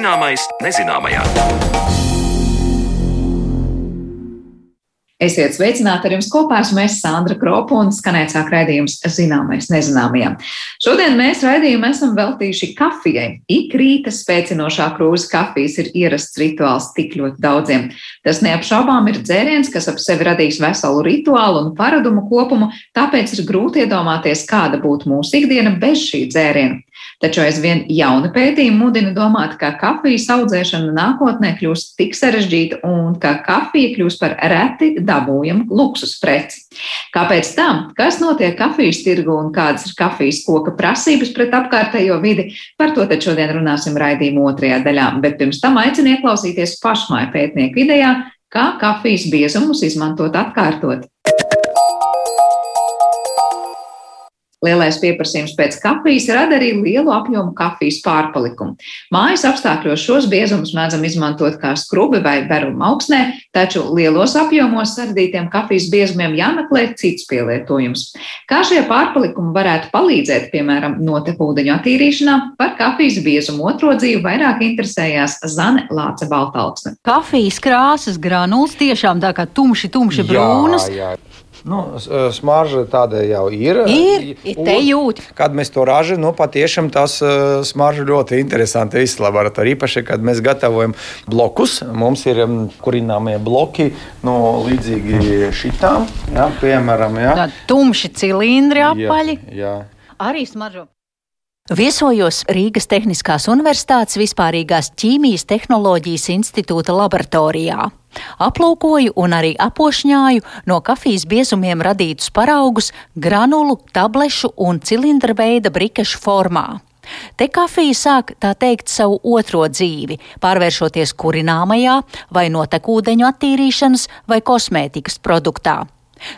Zināmais nezināmajā. Esiet sveicināti ar jums kopā. Esmu es Sandra Kropa un skanēt sāk raidījums Zināmais nezināmajam. Šodien mēs raidījumu esam veltījuši kafijai. Ik rīta spēcinošā krūze kafijas ir ierasts rituāls tik ļoti daudziem. Tas neapšaubām ir dzēriens, kas ap sevi radīs veselu rituālu un paradumu kopumu, tāpēc ir grūti iedomāties, kāda būtu mūsu ikdiena bez šī dzēriena. Taču aizvien jauni pētījumi mudina domāt, ka kafijas audzēšana nākotnē kļūs tik sarežģīta un ka kafija kļūs par reti dabūjamu luksus preci. Kāpēc tā? Kas notiek kafijas tirgu un kādas ir kafijas koka prasības pret apkārtējo vidi? Par to tad šodien runāsim raidījuma otrajā daļā, bet pirms tam aicinu ieklausīties pašmāju pētnieku idejā, kā kafijas biezumus izmantot atkārtot. Lielais pieprasījums pēc kafijas rada arī lielu apjomu kafijas pārpalikumu. Mājas apstākļos šos biezumus mēdzam izmantot kā skrubi vai berumu augsnē, taču lielos apjomos sardītiem kafijas biezumiem jāmeklē cits pielietojums. Kā šie pārpalikumi varētu palīdzēt, piemēram, notekūdeņu attīrīšanā, par kafijas biezumu otro dzīvi vairāk interesējās Zane Lāce Baltalksne. Kafijas krāsas granulas tiešām tā kā tumši, tumši brūnas. Jā, jā. Nu, smarža tāda jau ir. Ir, ir te jūt. Kad mēs to ražam, nu, patiešām tas smarža ļoti interesanti izslabara. Ar īpaši, kad mēs gatavojam blokus, mums ir kurināmie bloki, nu, līdzīgi šitām, jā, piemēram. Jā. Tā tumši cilindri apaļi. Jā, jā. Arī smaržo. Viesojos Rīgas Tehniskās Universitātes vispārīgās ķīmijas tehnoloģijas institūta laboratorijā. Aplūkoju un arī apošņāju no kafijas biezumiem radītus paraugus granulu, tablešu un cilindra veida brikešu formā. Te kafija sāk tā teikt savu otro dzīvi, pārvēršoties kurināmajā vai notekūdeņu attīrīšanas vai kosmētikas produktā.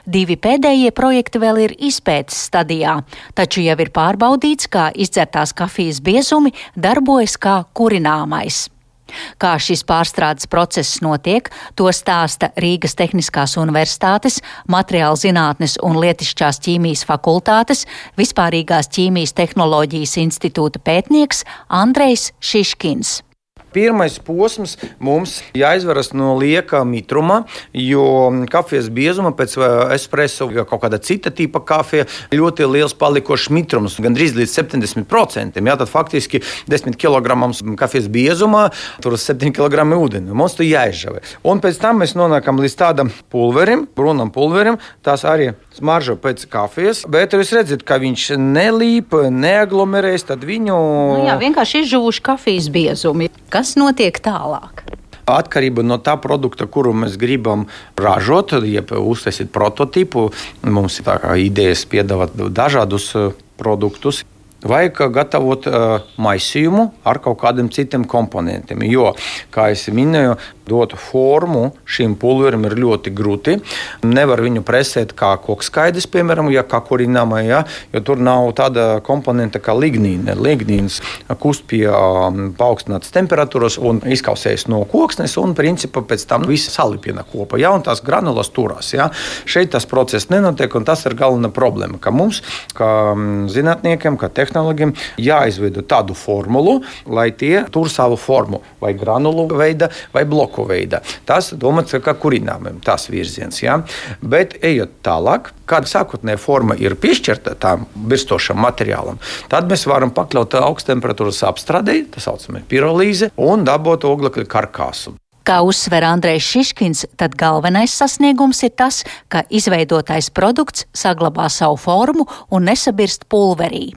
Divi pēdējie projekti vēl ir izpētes stadijā, taču jau ir pārbaudīts, kā izdzertās kafijas biezumi darbojas kā kurināmais. Kā šis pārstrādes process notiek, to stāsta Rīgas Tehniskās Universitātes, Materiāla zinātnes un Lietišķās ķīmijas fakultātes, Vispārīgās ķīmijas tehnoloģijas institūta pētnieks Andrejs Šiškins. Pirmais posms mums jāizvaras no lieka mitruma, jo kafijas biezuma pēc espreso vai kaut kāda cita tipa kafija ļoti liels palikošs mitrums, gandrīz līdz 70%. Jā, tad faktiski 10 kg kafijas biezumā tur 7 kg ūdeni. Mums tur jāizžavē. Un pēc tam mēs nonākam līdz tādam pulverim, brūnam pulverim. Tas arī smaržo pēc kafijas, bet jūs redzat, ka viņš nelīp, neaglomerēs, tad viņu. Nu jā, vienkārši izžuvuši kafijas biezumi. Kas notiek tālāk? Atkarībā no tā produkta, kuru mēs gribam ražot, jeb uztaisīt prototipu, mums ir idejas piedāvāt dažādus eh, produktus. Vajag gatavot uh, maisījumu ar kaut kādiem citiem komponentiem. Jo, kā jau minēju, dot formu šim pulverim ir ļoti grūti. Nevar viņu presēt kā kokskaidrs, piemēram, ja kā kurināmā, ja, jo tur nav tāda komponenta kā lignīna. Lignīns kust pie um, paaugstinātas temperatūras un izkausējas no koksnes, un principā pēc tam viss salipina kopā, ja, un tās granulas turās. Ja. Šeit tas process nenotiek, un tas ir galvenā problēma, ka mums, kā zinātniekiem, kā tehnoloģiem, jāizveido tādu formulu, lai tie tur savu formu vai granulu veida vai bloku bloku veidā. Tas domāts kā kurināmam, tas virziens. Ja? Bet ejot tālāk, kāda sākotnējā forma ir piešķirta tam virstošam materiālam, tad mēs varam pakļaut augsttemperatūras apstrādei, tā saucamā pirolīze, un dabūt oglekļa karkāsu. Kā uzsver Andrejs Šiškins, tad galvenais sasniegums ir tas, ka izveidotais produkts saglabā savu formu un nesabirst pulverī.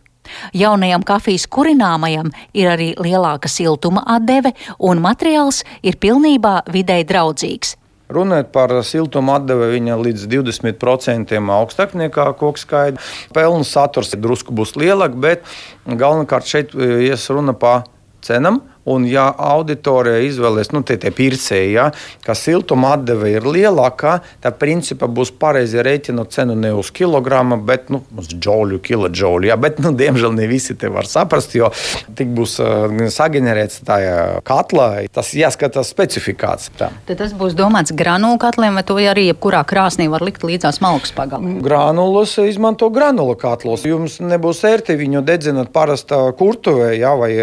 Jaunajam kafijas kurināmajam ir arī lielāka siltuma atdeve, un materiāls ir pilnībā videi draudzīgs. Runājot par siltuma atdevi, viņa līdz 20% augstāk nekā koks skaidra. Pelnu saturs drusku būs lielāks, bet galvenokārt šeit ies runa par cenām Un, ja auditorija izvēlēs, nu, tie, tie pircēji, ja, ka siltuma atdeve ir lielākā, tad principā būs pareizi rēķinot cenu ne uz kilogramu, bet nu, uz džoļu, kiloģoļu. Ja, bet, nu, diemžēl, ne visi te var saprast, jo tik būs uh, sagenerēts tajā katlā. Tas jāskatās specifikāts. Tā. Tad tas būs domāts granulu katliem, vai to arī jebkurā krāsnī var likt līdzās malkas pagalā? Granulas izmanto granulu katlos. Jums nebūs ērti viņu dedzināt parastā kurtuvē ja, vai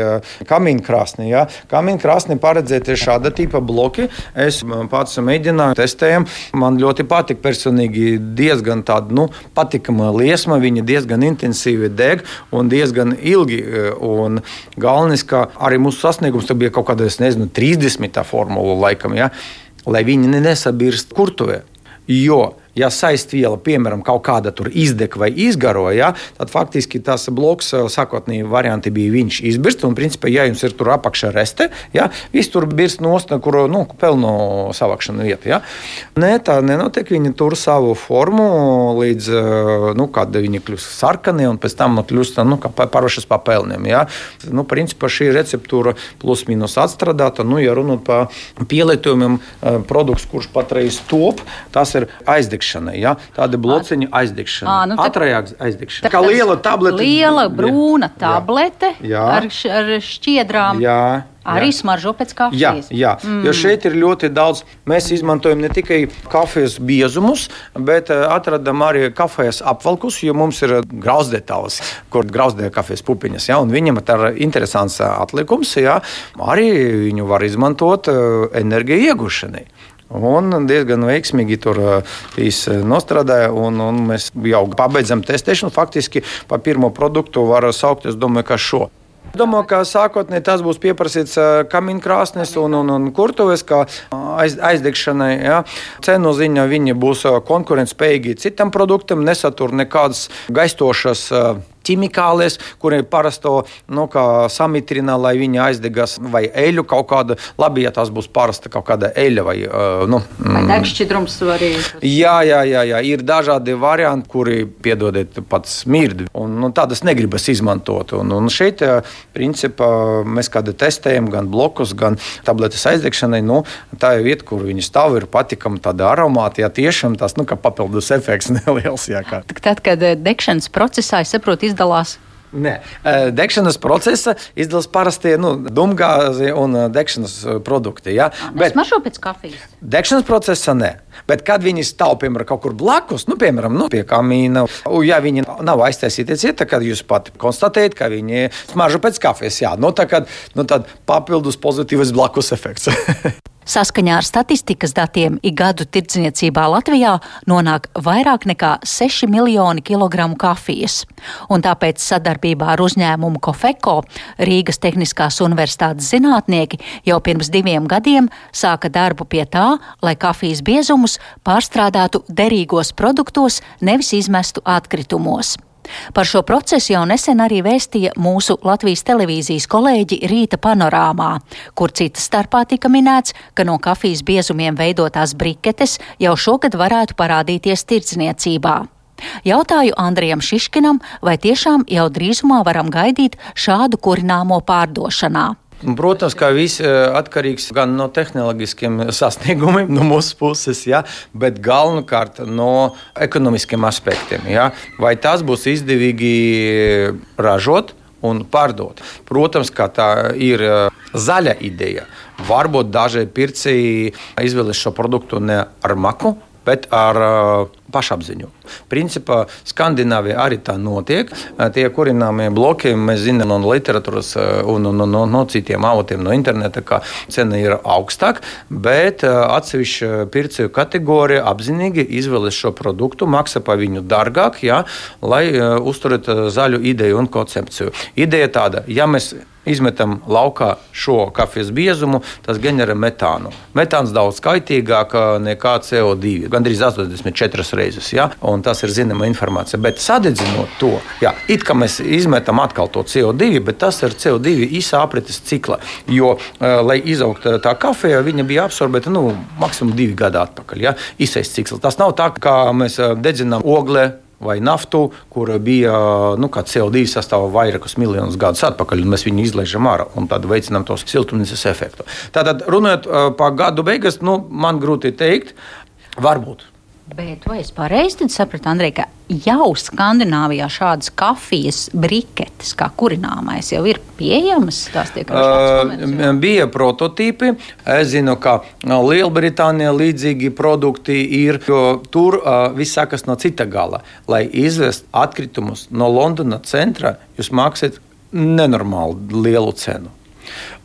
kamīnkrāsnī Ja? Kamīna krāsnī paredzēti šāda tipa bloki. Es pats mēģināju, testēju. Man ļoti patika personīgi diezgan tāda nu, patikama liesma. Viņa diezgan intensīvi deg un diezgan ilgi. Un galvenais, ka arī mūsu sasniegums bija kaut kāda, nezinu, 30. formula laikam, ja? lai viņi nesabirst kurtuvē. Jo ja saistviela, piemēram, kaut kāda tur izdeg vai izgaro, ja, tad faktiski tas bloks eh, sākotnēji varianti bija viņš izbirst. Un, principā, ja jums ir tur apakšā reste, ja, viss tur birst nost, kur nu, pelno savākšanu vieta. Ja. Nē, tā nenotiek. Viņi tur savu formu līdz, eh, nu, kad viņi kļūst sarkani un pēc tam kļūst nu, parušas pa pelniem. Ja. Nu, principā šī receptūra plus mīnus atstrādāta. Nu, ja runāt par pielietojumiem, eh, produkts, kurš patreiz top, tas ir aizdegts aizdegšanai. Ja? Tāda blociņa aizdegšana. À, nu, Atrajā aizdegšana. Tā kā liela tablete. Liela brūna tablete jā. ar, ar šķiedrām. Jā. Arī jā. smaržo pēc kafijas. Jā, jā. Mm. jo šeit ir ļoti daudz. Mēs izmantojam ne tikai kafijas biezumus, bet atradam arī kafijas apvalkus, jo mums ir grauzdētājs, kur grauzdē kafijas pupiņas. Ja, viņam ir interesants atlikums, ja, arī viņu var izmantot enerģiju iegūšanai. Un diezgan veiksmīgi tur nostrādāja. Un, un mēs jau pabeidzam testēšanu. Faktiski par pirmo produktu var saukt, es domāju, ka šo. Domāju, ka sākotnēji tas būs pieprasīts kamīnkrāsnes un, un, un kurtuves, kā aiz, aizdegšanai. Ja. Cenu ziņā viņi būs konkurētspējīgi citam produktam, nesatur nekādas gaistošas ķimikālijas, kuriem parasto nu, samitrina, lai viņi aizdegas, vai eļu kaut kāda. Labi, ja tas būs parasta kaut kāda eļļa vai uh, nu, mm. degšķidrums. Jā, jā, jā, jā, ir dažādi varianti, kuri, piedodiet, pat smirdi. Un, nu, tādas negribas izmantot. Un, un šeit, principā, mēs kādu testējam gan blokus, gan tabletes aizdegšanai. Nu, tā ir vieta, kur viņi stāv, ir patikama tāda aromāta. Jā, tiešām tas nu, papildus efekts neliels. Jā, kā. Tad, kad degšanas procesā, es saprotu, izdalās? Nē, degšanas procesa izdalās parastie nu, dūmgāzi un degšanas produkti. Ja? Bet mažo pēc kafijas. Degšanas procesa nē. Bet, kad viņi stāv piemēram kaut kur blakus, nu, piemēram, nu, pie kamīna, ja viņi nav aiztaisīti cieta, tad jūs pat konstatējat, ka viņi smaržo pēc kafijas. Jā, nu, tā, kad, nu, tad papildus pozitīvs blakus efekts. Saskaņā ar statistikas datiem ik gadu tirdzniecībā Latvijā nonāk vairāk nekā 6 miljoni kilogramu kafijas, un tāpēc sadarbībā ar uzņēmumu Kofeko Rīgas Tehniskās Universitātes zinātnieki jau pirms diviem gadiem sāka darbu pie tā, lai kafijas biezumus pārstrādātu derīgos produktos, nevis izmestu atkritumos. Par šo procesu jau nesen arī vēstīja mūsu Latvijas televīzijas kolēģi Rīta panorāmā, kur citas starpā tika minēts, ka no kafijas biezumiem veidotās briketes jau šogad varētu parādīties tirdzniecībā. Jautāju Andrijam Šiškinam, vai tiešām jau drīzumā varam gaidīt šādu kurināmo pārdošanā. Protams, ka viss eh, atkarīgs gan no tehnoloģiskiem sasniegumiem no mūsu puses, ja, bet galvenokārt no ekonomiskiem aspektiem. Ja. Vai tas būs izdevīgi ražot un pārdot? Protams, ka tā ir eh, zaļa ideja. Varbūt daži pircēji izvēlas šo produktu ne ar maku, bet ar uh, pašapziņu. Principā Skandināvijā arī tā notiek. Tie kurināmie bloki, mēs zinām no literatūras un no, no, no citiem avotiem, no interneta, ka cena ir augstāka, bet atsevišķa pircēju kategorija apzinīgi izvēlas šo produktu, maksā par viņu dārgāk, ja, lai uzturētu zaļu ideju un koncepciju. Ideja tāda, ja mēs izmetam laukā šo kafijas biezumu, tas ģenerē metānu. Metāns daudz kaitīgāk nekā CO2, gandrīz 84 reizes. Ja? Un tas ir zināma informācija. Bet sadedzinot to, jā, it kā mēs izmetam atkal to CO2, bet tas ir CO2 īsā aprites cikla. Jo, lai izaugtu tā kafija, viņa bija absorbēta nu, maksimum divi gadi atpakaļ. Ja? Īsais cikls. Tas nav tā, kā mēs dedzinām oglē vai naftu, kur bija nu, CO2 sastāvā vairākus miljonus gadus atpakaļ, un mēs viņu izlaižam ārā un tad veicinām tos siltumnīcas efektu. Tātad, runājot par gadu beigas, nu, man grūti teikt, varbūt. Bet vai es pareizi sapratu, Andrej, ka jau Skandināvijā šādas kafijas briketes, kā kurināmais, jau ir pieejamas? Uh, bija prototypi. Es zinu, ka Lielbritānijā līdzīgi produkti ir, jo tur uh, viss sākas no cita gala. Lai izvest atkritumus no Londonas centra, jūs maksājat nenormāli lielu cenu.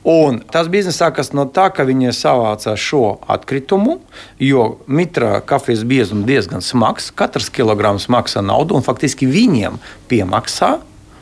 Un tas bizness sākas no tā, ka viņi savāca šo atkritumu, jo mitra kafijas biezums diezgan smags. Katrs kilograms maksā naudu, un faktiski viņiem piemaksā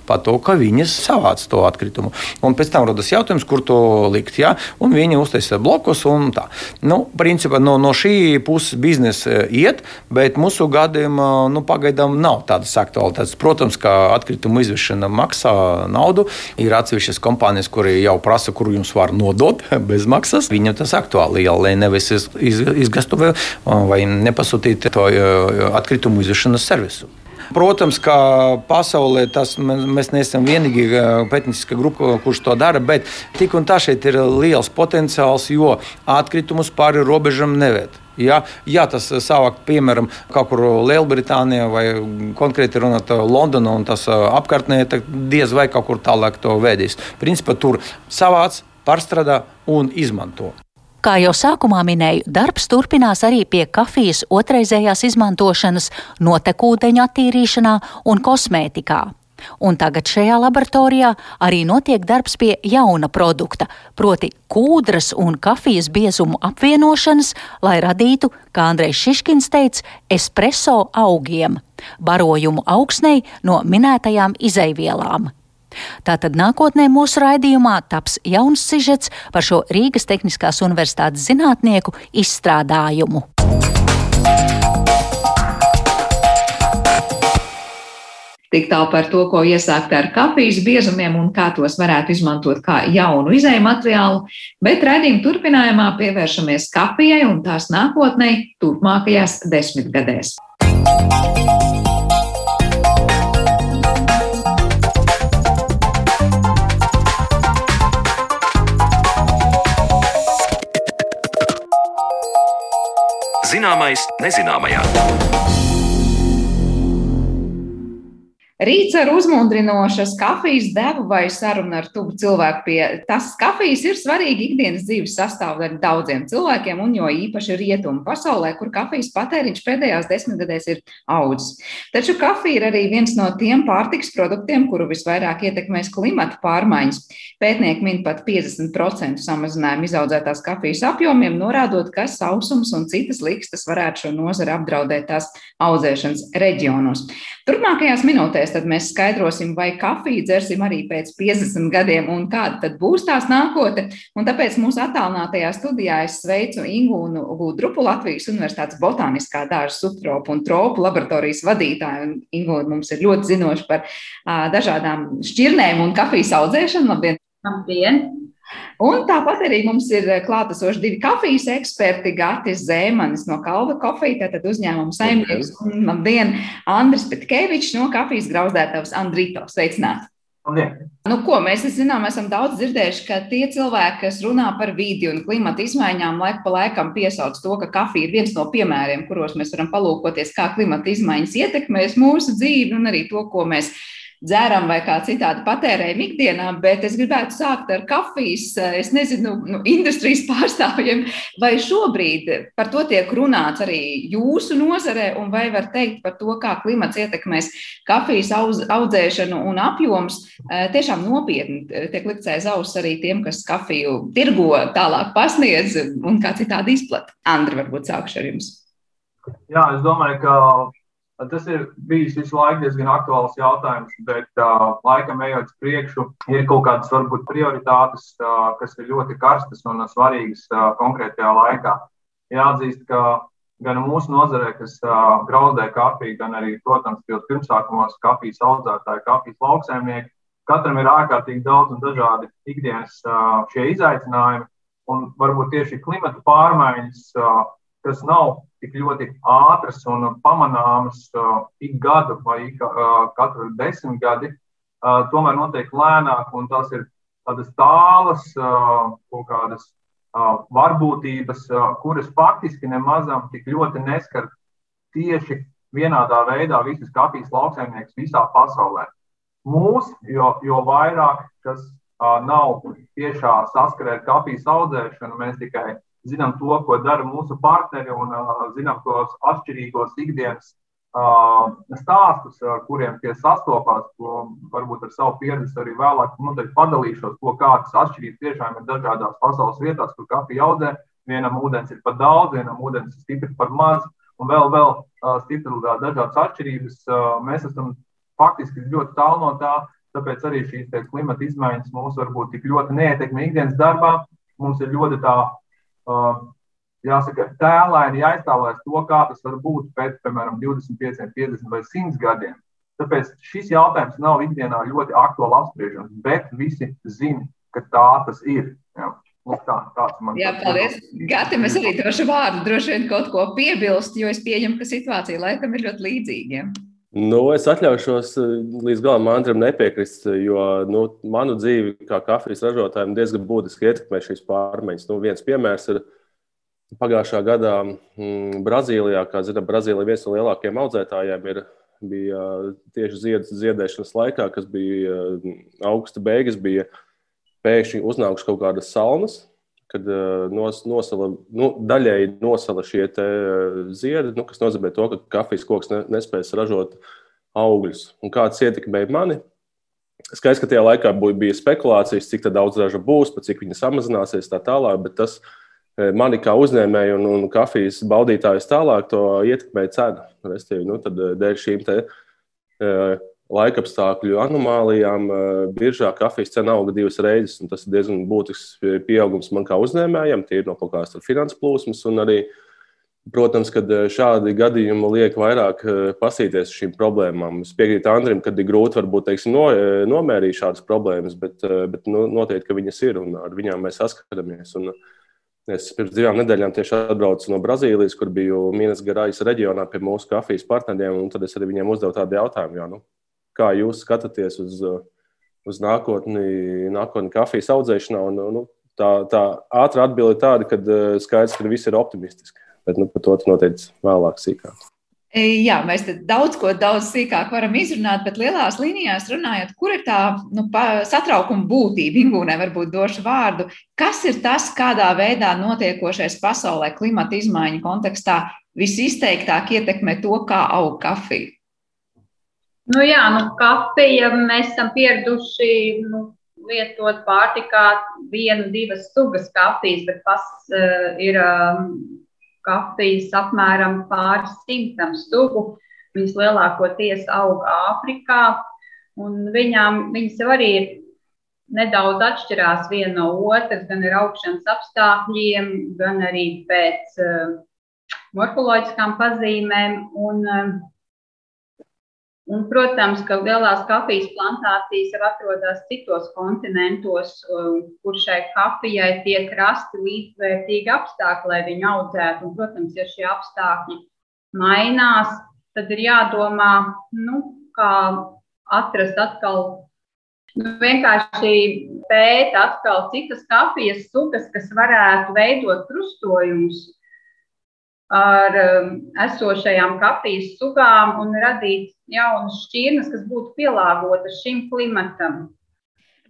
par to, ka viņas savāc to atkritumu. Un pēc tam rodas jautājums, kur to likt. Ja? Un viņi uztaisīja blokus un tā. Nu, principā no, no šī puses biznesa eh, iet, bet mūsu gadījumā nu, pagaidām nav tādas aktualitātes. Protams, ka atkritumu izvešana maksā naudu. Ir atsevišķas kompānijas, kuri jau prasa, kur jums var nodot bez maksas. Viņam tas aktuāli, ja, lai nevis izgastuvē vai nepasūtīt to eh, atkritumu izvešanas servisu. Protams, ka pasaulē tas mēs neesam vienīgi pētnieciska grupa, kurš to dara, bet tik un tā šeit ir liels potenciāls, jo atkritumus pāri robežam neved. Ja, ja tas savākt, piemēram, kaut kur Lielbritānijā vai konkrēti runāt Londonā un tas apkārtnē, tad diez vai kaut kur tālāk to vedīs. Principā tur savāc, pārstrādā un izmanto. Kā jau sākumā minēju, darbs turpinās arī pie kafijas otrreizējās izmantošanas, notekūdeņa attīrīšanā un kosmētikā. Un tagad šajā laboratorijā arī notiek darbs pie jauna produkta, proti kūdras un kafijas biezumu apvienošanas, lai radītu, kā Andrejs Šiškins teica, espreso augiem, barojumu augsnei no minētajām izeivielām. Tātad nākotnē mūsu raidījumā taps jauns sižets par šo Rīgas Tehniskās Universitātes zinātnieku izstrādājumu. Tik tālu par to, ko iesākt ar kafijas biezumiem un kā tos varētu izmantot kā jaunu izēju materiālu, bet redzījuma turpinājumā pievēršamies kafijai un tās nākotnē turpmākajās desmitgadēs. Zināmais nezināmajā. Rīts ar uzmundrinošas kafijas devu vai sarunu ar tuvu cilvēku pie tas kafijas ir svarīga ikdienas dzīves sastāvdaļa daudziem cilvēkiem, un jo īpaši rietumu pasaulē, kur kafijas patēriņš pēdējās desmitgadēs ir audzis. Taču kafija ir arī viens no tiem pārtiks produktiem, kuru visvairāk ietekmēs klimata pārmaiņas. Pētnieki min pat 50% samazinājumu izaudzētās kafijas apjomiem, norādot, ka sausums un citas likstas varētu šo nozari apdraudēt tās audzēšanas reģionos. Turpmākajās minūtēs tad mēs skaidrosim, vai kafiju dzersim arī pēc 50 gadiem un kāda tad būs tās nākotne. Un tāpēc mūsu attālinātajā studijā es sveicu Ingūnu Gudrupu, Latvijas Universitātes botāniskā dārza subtropu un tropu laboratorijas vadītāju. Un Ingūna mums ir ļoti zinoša par uh, dažādām šķirnēm un kafijas audzēšanu. Labdien! Labdien! Un tāpat arī mums ir klātesoši divi kafijas eksperti, Gatis Zēmanis no Kalva kofija, tātad uzņēmuma saimnieks, un labdien, Andris Petkevičs no kafijas grauzdētavas Andrito. Sveicināt! Nu, ko, mēs zinām, esam daudz dzirdējuši, ka tie cilvēki, kas runā par vidi un klimata izmaiņām, laiku pa laikam piesauc to, ka kafija ir viens no piemēriem, kuros mēs varam palūkoties, kā klimata izmaiņas ietekmēs mūsu dzīvi un arī to, ko mēs dzeram vai kā citādi patērējam ikdienā, bet es gribētu sākt ar kafijas, es nezinu, nu, industrijas pārstāvjiem, vai šobrīd par to tiek runāts arī jūsu nozarē, un vai var teikt par to, kā klimats ietekmēs kafijas auz, audzēšanu un apjoms, eh, tiešām nopietni tiek likts aiz auss arī tiem, kas kafiju tirgo tālāk pasniedz un kā citādi izplat. Andri, varbūt sākšu ar jums. Jā, es domāju, ka Tas ir bijis visu laiku diezgan aktuāls jautājums, bet uh, laikam ejot uz priekšu, ir kaut kādas varbūt prioritātes, uh, kas ir ļoti karstas un svarīgas uh, konkrētajā laikā. Jāatzīst, ka gan mūsu nozarē, kas uh, grauzdē kafiju, gan arī, protams, tajos pirmsākumos kafijas audzētāji, kafijas lauksēmnieki, katram ir ārkārtīgi daudz un dažādi ikdienas uh, šie izaicinājumi. Un varbūt tieši klimata pārmaiņas, uh, kas nav tik ļoti ātras un pamanāmas uh, ik gadu vai ik, uh, katru desmit gadi, uh, tomēr notiek lēnāk, un tās ir tādas tālas, kaut kādas varbūtības, kuras faktiski nemazam tik ļoti neskar tieši vienādā veidā visas kafijas lauksaimnieks visā pasaulē. Mūs, jo, jo vairāk, kas nav tiešā saskarē ar kafijas audzēšanu, mēs tikai zinām to, ko dara mūsu partneri un zinām tos atšķirīgos ikdienas stāstus, ar kuriem tie sastopās, ko varbūt ar savu pieredzi arī vēlāk noteikti padalīšos, ko kādas atšķirības tiešām ir dažādās pasaules vietās, kur kafija audzē. Vienam ūdens ir par daudz, vienam ūdens ir stipri par maz, un vēl, vēl stipri dažādas atšķirības. Mēs esam faktiski ļoti tālu no tā, tāpēc arī šīs klimata izmaiņas mūs varbūt tik ļoti neietekmē ikdienas darbā. Mums ir ļoti tā jāsaka, tēlēni jāiztēlojas to, kā tas var būt pēc, piemēram, 25, 50 vai 100 gadiem. Tāpēc šis jautājums nav ikdienā ļoti aktuāli apspriežams, bet visi zina, ka tā tas ir. Jā. Nu, tā, Jā, paldies. Gati, mēs arī došu vārdu, droši vien kaut ko piebilst, jo es pieņemu, ka situācija laikam ir ļoti līdzīga. Nu, es atļaušos līdz galam Andriem nepiekrist, jo nu, manu dzīvi kā kafijas ražotājiem diezgan būtiski ietekmē šīs pārmaiņas. Nu, viens piemērs ir Pagājušā gadā mm, Brazīlijā, kā zinām, Brazīlija viens no lielākajiem audzētājiem ir, bija tieši zied, ziedēšanas laikā, kas bija augsta beigas, bija pēkšņi uznākušas kaut kādas salnas, kad nos, nosala, nu, daļēji nosala šie ziedi, nu, kas nozīmē to, ka kafijas koks ne, nespēs ražot augļus. Un kāds ietekmēja mani? Skaidrs, ka tajā laikā bija spekulācijas, cik daudz raža būs, cik viņa samazināsies tā tālāk, bet tas Eh, mani kā uzņēmēju un, un kafijas baudītājus tālāk to ietekmēja cena. Restīvi, nu, tad eh, dēļ šīm te, uh, laikapstākļu anomālijām uh, biržā kafijas cena auga divas reizes. Tas ir diezgan būtisks pieaugums man kā uzņēmējam, tie ir no kaut kādas finanses plūsmas. Arī, protams, kad šādi gadījumi liek vairāk pasīties šīm problēmām. Es piekrītu Andrim, ka ir grūti varbūt teiksim, no, nomērīt šādas problēmas, bet, bet nu, noteikti, ka viņas ir un ar viņām mēs saskaramies. Un, Es pirms divām nedēļām tieši atbraucu no Brazīlijas, kur biju Minas Garājas reģionā pie mūsu kafijas partneriem. Tad es arī viņiem uzdevu tādu jautājumu, jā, nu, kā jūs skatāties uz, uz nākotni, nākotni kafijas audzēšanā. Un, nu, tā, tā ātrā atbilde ir tāda, ka eh, skaidrs, ka viss ir optimistiski. Bet nu, par to noteikti vēlāk sīkāk. Jā, mēs daudz ko daudz sīkāk varam izrunāt, bet lielās līnijās runājot, kur ir tā nu, satraukuma būtība, Ingūnē varbūt došu vārdu. Kas ir tas, kādā veidā notiekošais pasaulē klimata izmaiņu kontekstā visizteiktāk ietekmē to, kā aug kafija? Nu jā, nu kafija mēs esam pieraduši nu, lietot pārtikā vienu, divas sugas kafijas, bet pas uh, ir. Um, kafijas apmēram pāris simtam stubu. Viņas lielākoties aug Āfrikā, un viņām, viņas jau arī ir nedaudz atšķirās viena no otras, gan ar augšanas apstākļiem, gan arī pēc uh, morfoloģiskām pazīmēm. Un, uh, Un, protams, ka lielās kafijas plantācijas jau atrodas citos kontinentos, kur šai kafijai tiek rasti līdzvērtīgi apstākļi, lai viņu audzētu. Un, protams, ja šie apstākļi mainās, tad ir jādomā, nu, kā atrast atkal. Nu, vienkārši pētīt atkal citas kafijas sugas, kas varētu veidot krustojumus ar um, esošajām kafijas sugām un radīt jaunas šķirnes, kas būtu pielāgotas šim klimatam.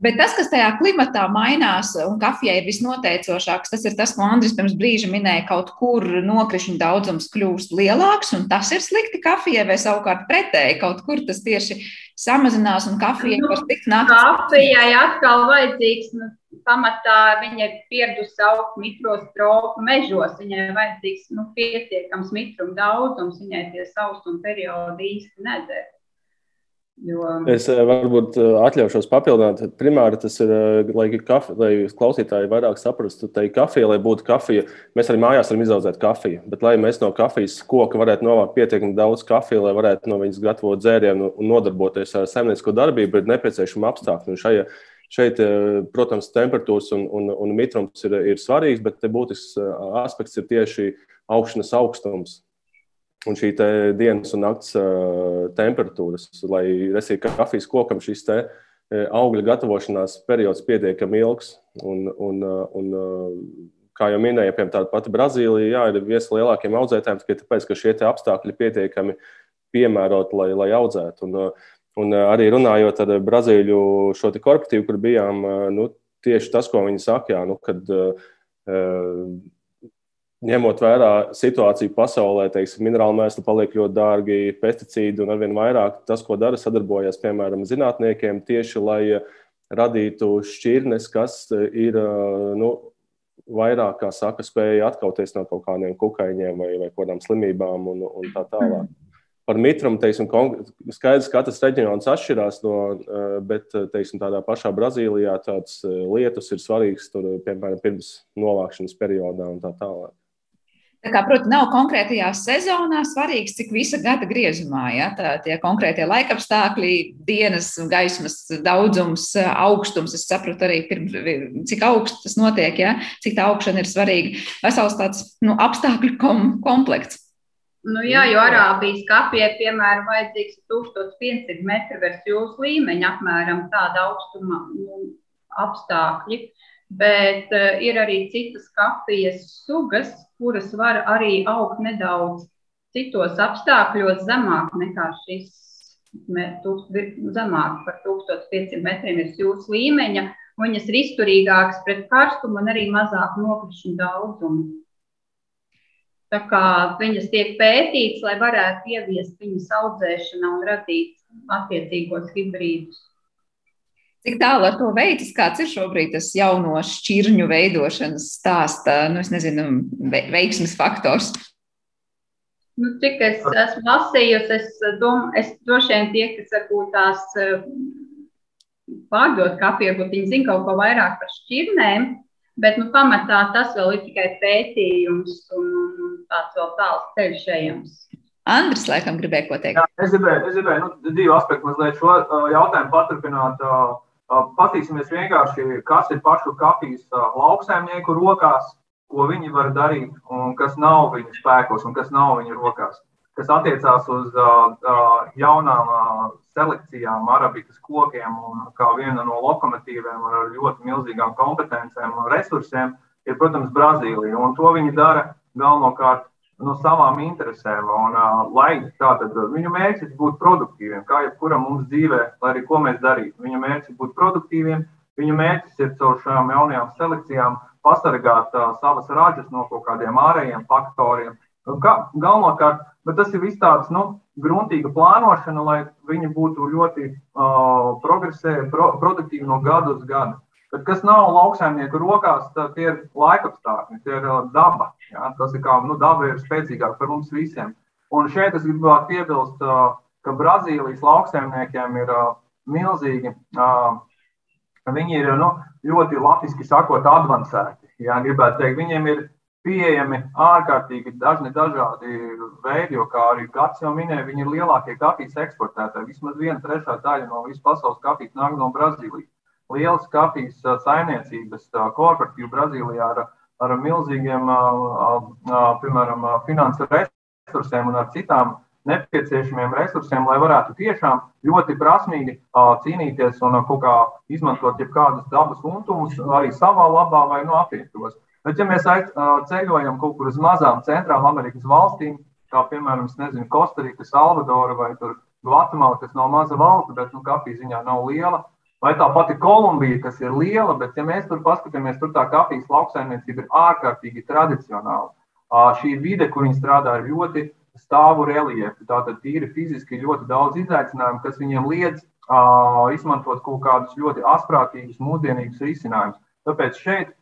Bet tas, kas tajā klimatā mainās un kafijai ir visnoteicošāks, tas ir tas, ko Andris pirms brīža minēja, kaut kur nokrišņu daudzums kļūst lielāks, un tas ir slikti kafijai, vai savukārt pretēji kaut kur tas tieši samazinās un kafijai nu, var tikt nākt. Kafijai atkal vajadzīgs nu, pamatā viņa ir pieradusi augt mitros tropu mežos. Viņai vajadzīgs nu, pietiekams mitruma daudzums, viņai tie sausuma periodi īsti neder. Jo... Es eh, varbūt eh, atļaušos papildināt. Primāri tas ir, eh, lai, kafe, lai klausītāji vairāk saprastu, tai kafija, lai būtu kafija. Mēs arī mājās varam izaudzēt kafiju, bet lai mēs no kafijas koka varētu novākt pietiekami daudz kafiju, lai varētu no viņas gatavot dzērienu un nodarboties ar saimniecisko darbību, ir nepieciešama apstākļi. Šeit, protams, temperatūras un, un, un mitrums ir, ir svarīgs, bet būtisks aspekts ir tieši augšanas augstums un šī dienas un nakts uh, temperatūras, lai resītu kafijas kokam šis te augļa gatavošanās periods pietiekami ilgs. Un, un, un, kā jau minēju, piemēram, tāda pati Brazīlija, jā, ir viens no lielākajiem audzētājiem, tikai tāpēc, ka šie apstākļi ir pietiekami piemēroti, lai, lai audzētu. Un, un arī runājot ar Brazīļu šo korporatīvu, kur bijām, nu, tieši tas, ko viņi saka, jā, nu, kad ņemot vērā situāciju pasaulē, teiksim, minerālu mēslu paliek ļoti dārgi, pesticīdi un arvien vairāk. Tas, ko dara, sadarbojas piemēram zinātniekiem tieši lai radītu šķirnes, kas ir nu, vairāk, kā saka, spēja atkauties no kaut kādiem kukaiņiem vai, vai kādām slimībām un, un tā tālāk. Par mitrumu, teiksim, skaidrs, ka katrs reģions atšķirās no, bet, teiksim, tādā pašā Brazīlijā tāds lietus ir svarīgs, tur, piemēram, pirms novākšanas periodā un tā tālāk. Tā kā, protams, nav konkrētajā sezonā svarīgs, cik visa gada griezumā, ja tā, tie konkrētie laikapstākļi, dienas, gaismas daudzums, augstums. Es saprotu arī, pirms, cik augsts tas notiek, ja, cik tā augšana ir svarīga. Vesels tāds nu, apstākļu kom, komplekts. Nu, jā, jo Arābijas kapijai, piemēram, vajadzīgs 1500 metri virs jūras līmeņa, apmēram tāda augstuma nu, apstākļi. Bet uh, ir arī citas kafijas sugas, kuras var arī augt nedaudz citos apstākļos zemāk nekā šis, zemāk par 1500 metriem virs jūras līmeņa. Viņas ir izturīgākas pret karstumu un arī mazāk nokrišņu daudzumu. Tā kā viņas tiek pētītas, lai varētu ieviest viņas audzēšanā un radīt attiecīgos hibrīdus. Cik tālu ar to veicas, kāds ir šobrīd tas jauno šķirņu veidošanas stāsta, nu, es nezinu, veiksmes faktors? Nu, cik es esmu lasījusi, es domāju, es droši vien tie, kas varbūt tās eh, pārdot kafiju, varbūt viņi zina kaut ko vairāk par šķirnēm, bet nu, pamatā tas vēl ir tikai pētījums un tāds vēl tāls ceļš ejams. Andris, laikam, gribēja ko teikt. Jā, es gribēju, es gribēju nu, divu aspektu mazliet šo uh, jautājumu paturpināt. Uh, Paskatīsimies vienkārši, kas ir pašu kafijas lauksaimnieku rokās, ko viņi var darīt, un kas nav viņu spēkos un kas nav viņu rokās. Kas attiecās uz jaunām selekcijām, arabikas kokiem un kā viena no lokomotīviem ar ļoti milzīgām kompetencēm un resursiem, ir, protams, Brazīlija. Un to viņi dara galvenokārt no savām interesēm. Un, lai tātad viņu mērķis būtu produktīviem, kā jebkuram mums dzīvē, lai arī ko mēs darītu. Viņu mērķis būtu produktīviem, viņu mērķis ir caur šām jaunajām selekcijām pasargāt uh, savas ražas no kaut kādiem ārējiem faktoriem. Galvenokārt, bet tas ir viss tāds nu, gruntīga plānošana, lai viņi būtu ļoti uh, progresēji, pro, produktīvi no gada uz gadu. Bet kas nav lauksaimnieku rokās, tie ir laikapstākļi, tie ir daba. Ja? Tas ir kā nu, daba ir spēcīgāka par mums visiem. Un šeit es gribētu piebilst, ka Brazīlijas lauksaimniekiem ir milzīgi. Viņi ir nu, ļoti latviešu sakot, avansēti. Ja? Gribētu teikt, viņiem ir pieejami ārkārtīgi dažni dažādi veidi, jo, kā arī Gats jau minēja, viņi ir lielākie kafijas eksportētāji. Vismaz viena trešā daļa no visas pasaules kafijas nāk no Brazīlijas lielas kafijas saimniecības korporatīvu Brazīlijā ar, ar milzīgiem, piemēram, finansu resursiem un ar citām nepieciešamiem resursiem, lai varētu tiešām ļoti prasmīgi cīnīties un kā izmantot jebkādus dabas untumus arī savā labā vai no apietos. Bet, ja mēs ceļojam kaut kur uz mazām centrāla Amerikas valstīm, kā piemēram, nezinu, Kostarika, Salvadora vai Gvatemala, kas nav maza valsts, bet nu, kafijas ziņā nav liela, Vai tā pati Kolumbija, kas ir liela, bet, ja mēs tur paskatāmies, tur tā kafijas lauksaimniecība ir ārkārtīgi tradicionāla. Šī vide, kur viņi strādā, ir ļoti stāvu reliefu. Tātad tīri fiziski ļoti daudz izaicinājumu, kas viņiem liedz izmantot kaut kādus ļoti asprātīgus, mūsdienīgus risinājumus. Tāpēc šeit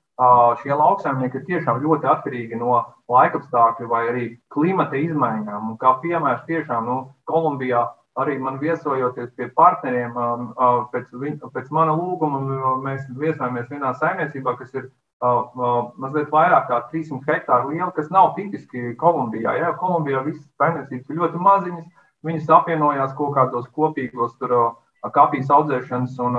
šie lauksaimnieki ir tiešām ļoti atkarīgi no laikapstākļu vai arī klimata izmaiņām. Un kā piemērs, tiešām nu, Kolumbijā arī man viesojoties pie partneriem, um, uh, pēc, pēc mana lūguma, mēs viesojāmies vienā saimniecībā, kas ir uh, uh, mazliet vairāk kā 300 hektāru liela, kas nav tipiski Kolumbijā. Ja? Kolumbijā visas saimniecības ir ļoti maziņas, viņas apvienojās kaut kādos kopīgos tur, kafijas audzēšanas un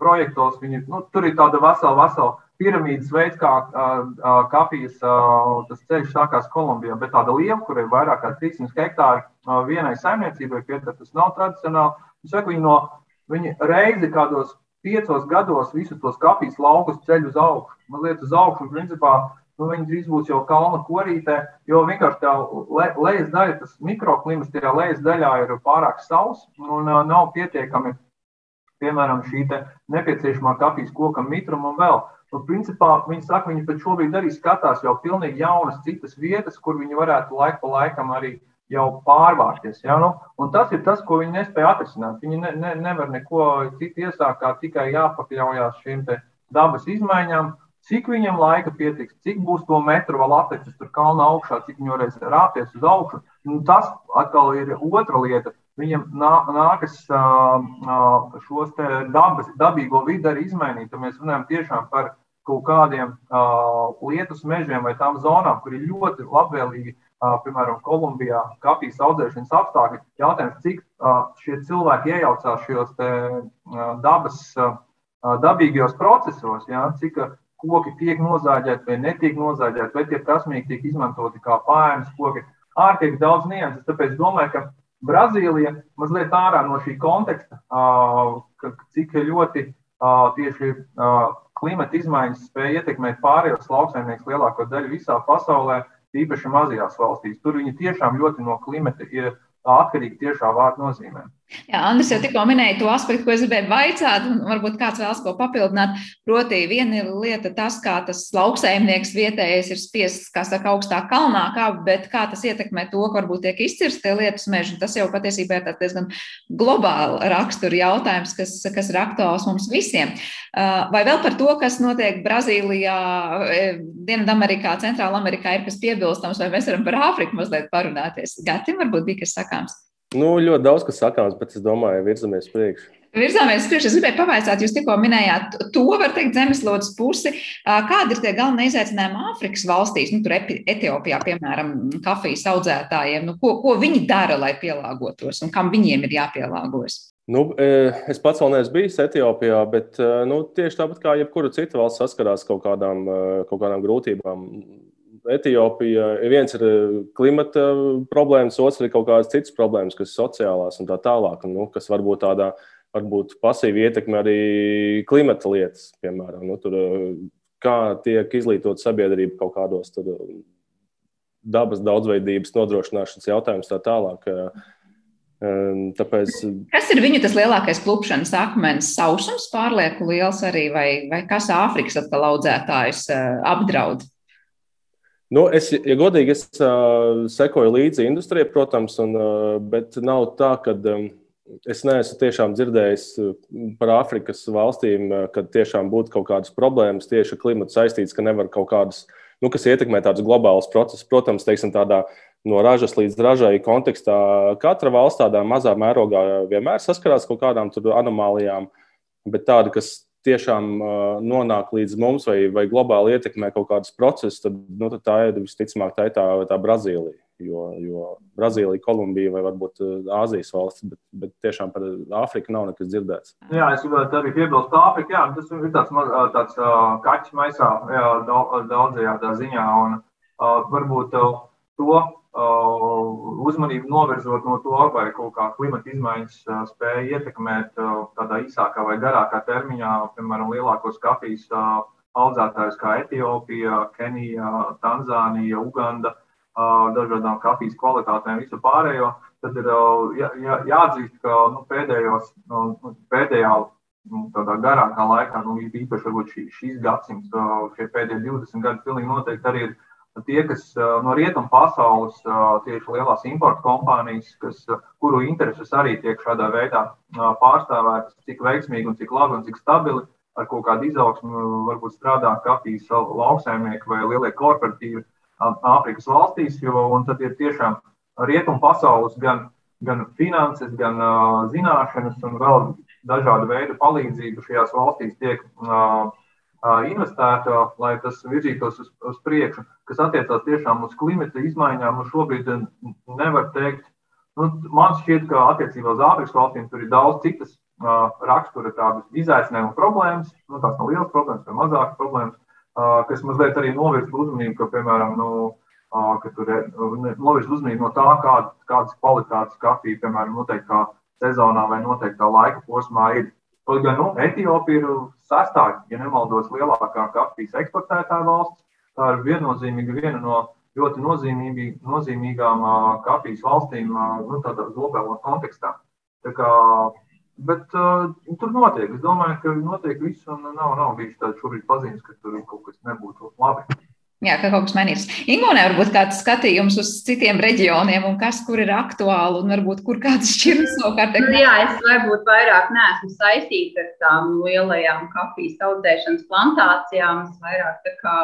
projektos. Viņi, nu, tur ir tāda vesela, vesela piramīdas veids, kā uh, uh, ceļš sākās Kolumbijā, bet tāda liela, kur ir vairāk kā 300 hektāri uh, vienai saimniecībai, pietiek, tas nav tradicionāli. Es saku, viņi, no, viņi reizi kādos piecos gados visus tos kafijas laukus ceļ uz augšu, mazliet uz augšu, un principā nu, viņi drīz būs jau kalna korītē, jo vienkārši tā le, lejas daļa, tas mikroklimats tajā lejas daļā ir pārāk sauss un uh, nav pietiekami piemēram, šī nepieciešamā kafijas koka mitruma un vēl. Nu, principā, viņi saka, viņi pat šobrīd arī skatās jau pilnīgi jaunas citas vietas, kur viņi varētu laiku pa laikam arī jau pārvākties. Ja? Nu, un tas ir tas, ko viņi nespēja atrisināt. Viņi ne, ne, nevar neko citu iesākt, kā tikai jāpakļaujas šīm dabas izmaiņām. Cik viņam laika pietiks, cik būs to metru vēl atlicis tur kalna augšā, cik viņi varēs rāpties uz augšu. Nu, tas atkal ir otra lieta. Viņam nā, nākas šos dabas, dabīgo vidi arī izmainīt. Tad mēs runājam tiešām par kaut kādiem lietus mežiem vai tām zonām, kur ir ļoti labvēlīgi, piemēram, Kolumbijā, kafijas audzēšanas apstākļi. Jautājums, cik šie cilvēki iejaucās šajos te, dabas, dabīgajos procesos, ja, cik koki tiek nozāģēti vai netiek nozāģēti, vai tie prasmīgi tiek izmantoti kā pājams koki. Ārkārtīgi daudz nianses, tāpēc domāju, ka Brazīlija mazliet ārā no šī konteksta, cik ļoti tieši klimata izmaiņas spēja ietekmēt pārējos lauksaimniekus lielāko daļu visā pasaulē, īpaši mazajās valstīs. Tur viņi tiešām ļoti no klimata ir atkarīgi tiešā vārda nozīmē. Jā, Andris jau tikko minēja to aspektu, ko es gribēju vaicāt, un varbūt kāds vēlas ko papildināt. Proti, viena ir lieta tas, kā tas lauksaimnieks vietējais ir spiests, kā saka, augstā kalnā, kā, bet kā tas ietekmē to, ka varbūt tiek izcirsti lietus meži. Tas jau patiesībā ir diezgan globāli rakstura jautājums, kas, kas ir aktuāls mums visiem. Uh, vai vēl par to, kas notiek Brazīlijā, e, Dienvidamerikā, Centrāla Amerikā, ir kas piebilstams, vai mēs varam par Āfriku mazliet parunāties? Gatim varbūt bija kas sakāms. Nu, ļoti daudz kas sakāms, bet es domāju, virzamies priekšā. Virzāmies priekšā. Es gribēju pavaicāt, jūs tikko minējāt to, var teikt, zemeslodes pusi. Kādi ir tie galvenie izaicinājumi Āfrikas valstīs, nu, tur Etiopijā, piemēram, kafijas audzētājiem? Nu, ko, ko viņi dara, lai pielāgotos un kam viņiem ir jāpielāgojas? Nu, es pats vēl neesmu bijis Etiopijā, bet nu, tieši tāpat kā jebkura cita valsts saskarās kaut kādām, kaut kādām grūtībām. Etiopija viens ir eh, klimata problēmas, otrs ir kaut kādas citas problēmas, kas ir sociālās un tā tālāk, nu, kas varbūt tādā varbūt pasīvi ietekmē arī klimata lietas, piemēram, nu, tur, eh, kā tiek izglītot sabiedrība kaut kādos tur, dabas daudzveidības nodrošināšanas jautājumus tā tālāk. Tāpēc... Kas ir viņu tas lielākais klupšanas akmens? Sausums pārlieku liels arī, vai, vai kas Āfrikas atkal audzētājus eh, apdraud? Nu, es, ja godīgi, es uh, sekoju līdzi industrijai, protams, un, uh, bet nav tā, ka um, es neesmu tiešām dzirdējis par Āfrikas valstīm, uh, kad tiešām būtu kaut kādas problēmas tieši ar klimatu saistītas, ka nevar kaut kādas, nu, kas ietekmē tādus globālus procesus. Protams, teiksim, tādā no ražas līdz ražai kontekstā katra valsts tādā mazā mērogā vienmēr saskarās kaut kādām anomālijām, bet tāda, kas tiešām nonāk līdz mums vai, vai globāli ietekmē kaut kādus procesus, tad, nu, tad tā ir visticamāk tā, ir tā, tā Brazīlija. Jo, jo Brazīlija, Kolumbija vai varbūt Āzijas valsts, bet, bet tiešām par Āfriku nav nekas dzirdēts. Jā, es gribētu arī piebilst, ka Āfrika jā, tas ir tāds, tāds kaķis maisā jā, daudzajā tā ziņā. Un, varbūt to uzmanību novirzot no to, vai kaut kā klimata izmaiņas uh, spēja ietekmēt uh, tādā īsākā vai garākā termiņā, piemēram, lielākos kafijas audzētājus kā Etiopija, Kenija, Tanzānija, Uganda, dažādām kafijas kvalitātēm, visu pārējo. Tad ir jā, jā, jāatzīst, ka nu, pēdējos, nu, pēdējā nu, garākā laikā, nu, īpaši šī, šīs gadsimta, šie pēdējie 20 gadi, pilnīgi noteikti arī ir tie, kas no rietumu pasaules, tieši lielās importu kompānijas, kas, kuru intereses arī tiek šādā veidā pārstāvētas, cik veiksmīgi un cik labi un cik stabili ar kaut kādu izaugsmu varbūt strādā kafijas lauksaimnieki vai lielie korporatīvi Āfrikas valstīs, jo tad ir tiešām rietumu pasaules gan, gan finanses, gan uh, zināšanas un vēl dažādu veidu palīdzību šajās valstīs tiek uh, investēta, lai tas virzītos uz, uz priekšu, kas attiecās tiešām uz klimata izmaiņām. Šobrīd nevar teikt, nu, man šķiet, ka attiecībā uz Āfrikas valstīm tur ir daudz citas uh, rakstura tādas izaicinājumu problēmas, nu, tās nav lielas problēmas vai mazākas problēmas, uh, kas mazliet arī novirza uzmanību, ka, piemēram, nu, uh, ka tur novirza uzmanību no tā, kāda, kādas kvalitātes kafija, piemēram, noteiktā sezonā vai noteiktā laika posmā ir. Kaut gan nu, Etiopija ir sastāvā, ja nemaldos, lielākā kafijas eksportētāja valsts. Tā ir viennozīmīgi viena no ļoti nozīmīgām kafijas valstīm nu, globālā kontekstā. Tā kā Bet uh, tur notiek. Es domāju, ka notiek viss, un nav, nav bijis tāds šobrīd pazīmes, ka tur kaut kas nebūtu labi. Jā, ka kaut kas mainīs. Ingūnē varbūt kāds skatījums uz citiem reģioniem un kas, kur ir aktuāli un varbūt kur kādas šķiras savukārt. Nu, jā, es varbūt vairāk neesmu saistīta ar tām lielajām kafijas audzēšanas plantācijām. Es vairāk tā kā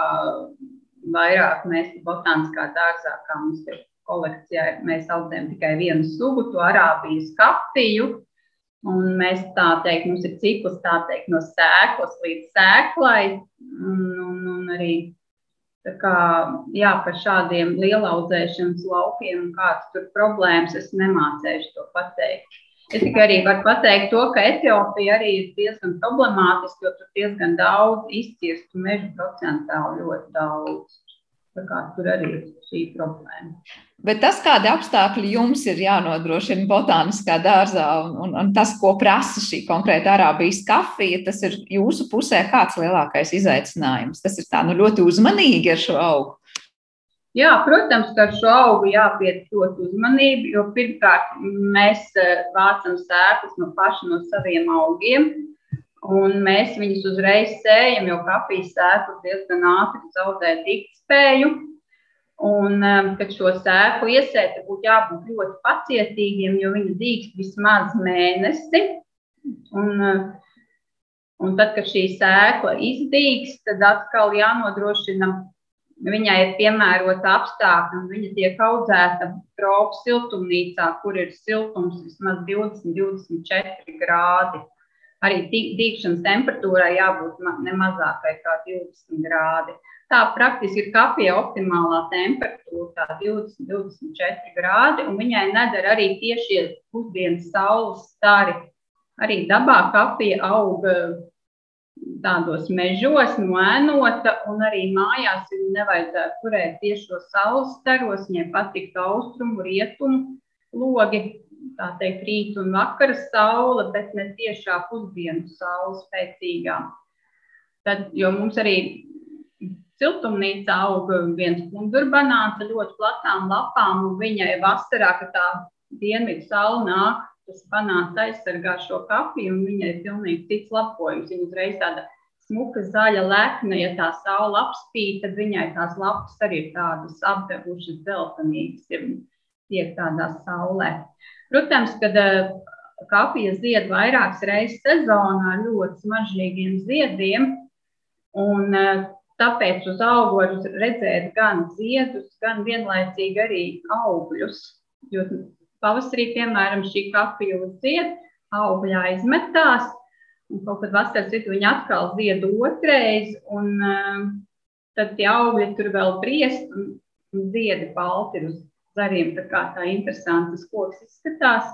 vairāk mēs botāniskā dārzā, kā mums ir kolekcijā, mēs audzējam tikai vienu sugu, to arābijas kafiju. Un mēs tā teikt, mums ir cikls teikt, no sēklas līdz sēklai. Un, un, un arī kā, jā, par šādiem lielaudzēšanas laukiem un kādas tur problēmas es nemācēšu to pateikt. Es tikai arī varu pateikt to, ka Etiopija arī ir diezgan problemātiska, jo tur diezgan daudz izcirstu mežu procentāli ļoti daudz. Tur arī ir šī problēma. Bet tas, kādi apstākļi jums ir jānodrošina botāniskā dārzā, un, un, un tas, ko prasa šī konkrēta arābijas kafija, tas ir jūsu pusē kāds lielākais izaicinājums. Tas ir tā nu, ļoti uzmanīgi ar šo augu. Jā, protams, ka ar šo augu jāpiet ļoti uzmanību, jo pirmkārt mēs eh, vācam sēklas no paša no saviem augiem, un mēs viņus uzreiz sējam, jo kafijas sēklas diezgan ātri zaudē diktspēju. Un, um, kad šo sēklu iesēt, būtu jābūt ļoti pacietīgiem, jo viņi dīkst vismaz mēnesi. Un, uh, un tad, kad šī sēkla izdīgs, tad atkal jānodrošina, viņai ir piemērota apstākļi, un viņa tiek audzēta tropu siltumnīcā, kur ir siltums vismaz 20, 24 grādi. Arī dīkšanas temperatūrai jābūt ne mazākai kā 20 grādi. Tā praktiski ir kafija optimālā temperatūra, 20, 24 grādi, un viņai nedara arī tiešie pusdienas saules stari. Arī dabā kafija aug eh, tādos mežos, noēnota, un arī mājās viņu nevajadzētu turēt tiešo saules staros. Viņai patiktu austrumu, rietumu logi, tā teikt, rīta un vakara saule, bet ne tiešā pusdienu saule spēcīgā. Tad, jo mums arī siltumnīcā aug viens pundurbanāns ar ļoti platām lapām, un viņai vasarā, kad tā dienvidu saule nāk, tas banāns aizsargā šo kafiju, un viņai ir pilnīgi cits lapojums. Viņa uzreiz tāda smuka zaļa lekna, ja tā saule apspīd, tad viņai tās lapas arī ir tādas apdevušas dzeltenīgas, tiek tādā saulē. Protams, kad eh, kafija zied vairākas reizes sezonā ar ļoti smaržīgiem ziediem, un eh, Tāpēc uz augu var redzēt gan ziedus, gan vienlaicīgi arī augļus. Jo pavasarī, piemēram, šī kafija uzzied, augļi aizmetās, un kaut kad vasaras vidū viņi atkal zied otrais, un uh, tad tie augļi tur vēl briest, un, ziedi balti ir uz zariem. Tā kā tā interesantas koks izskatās.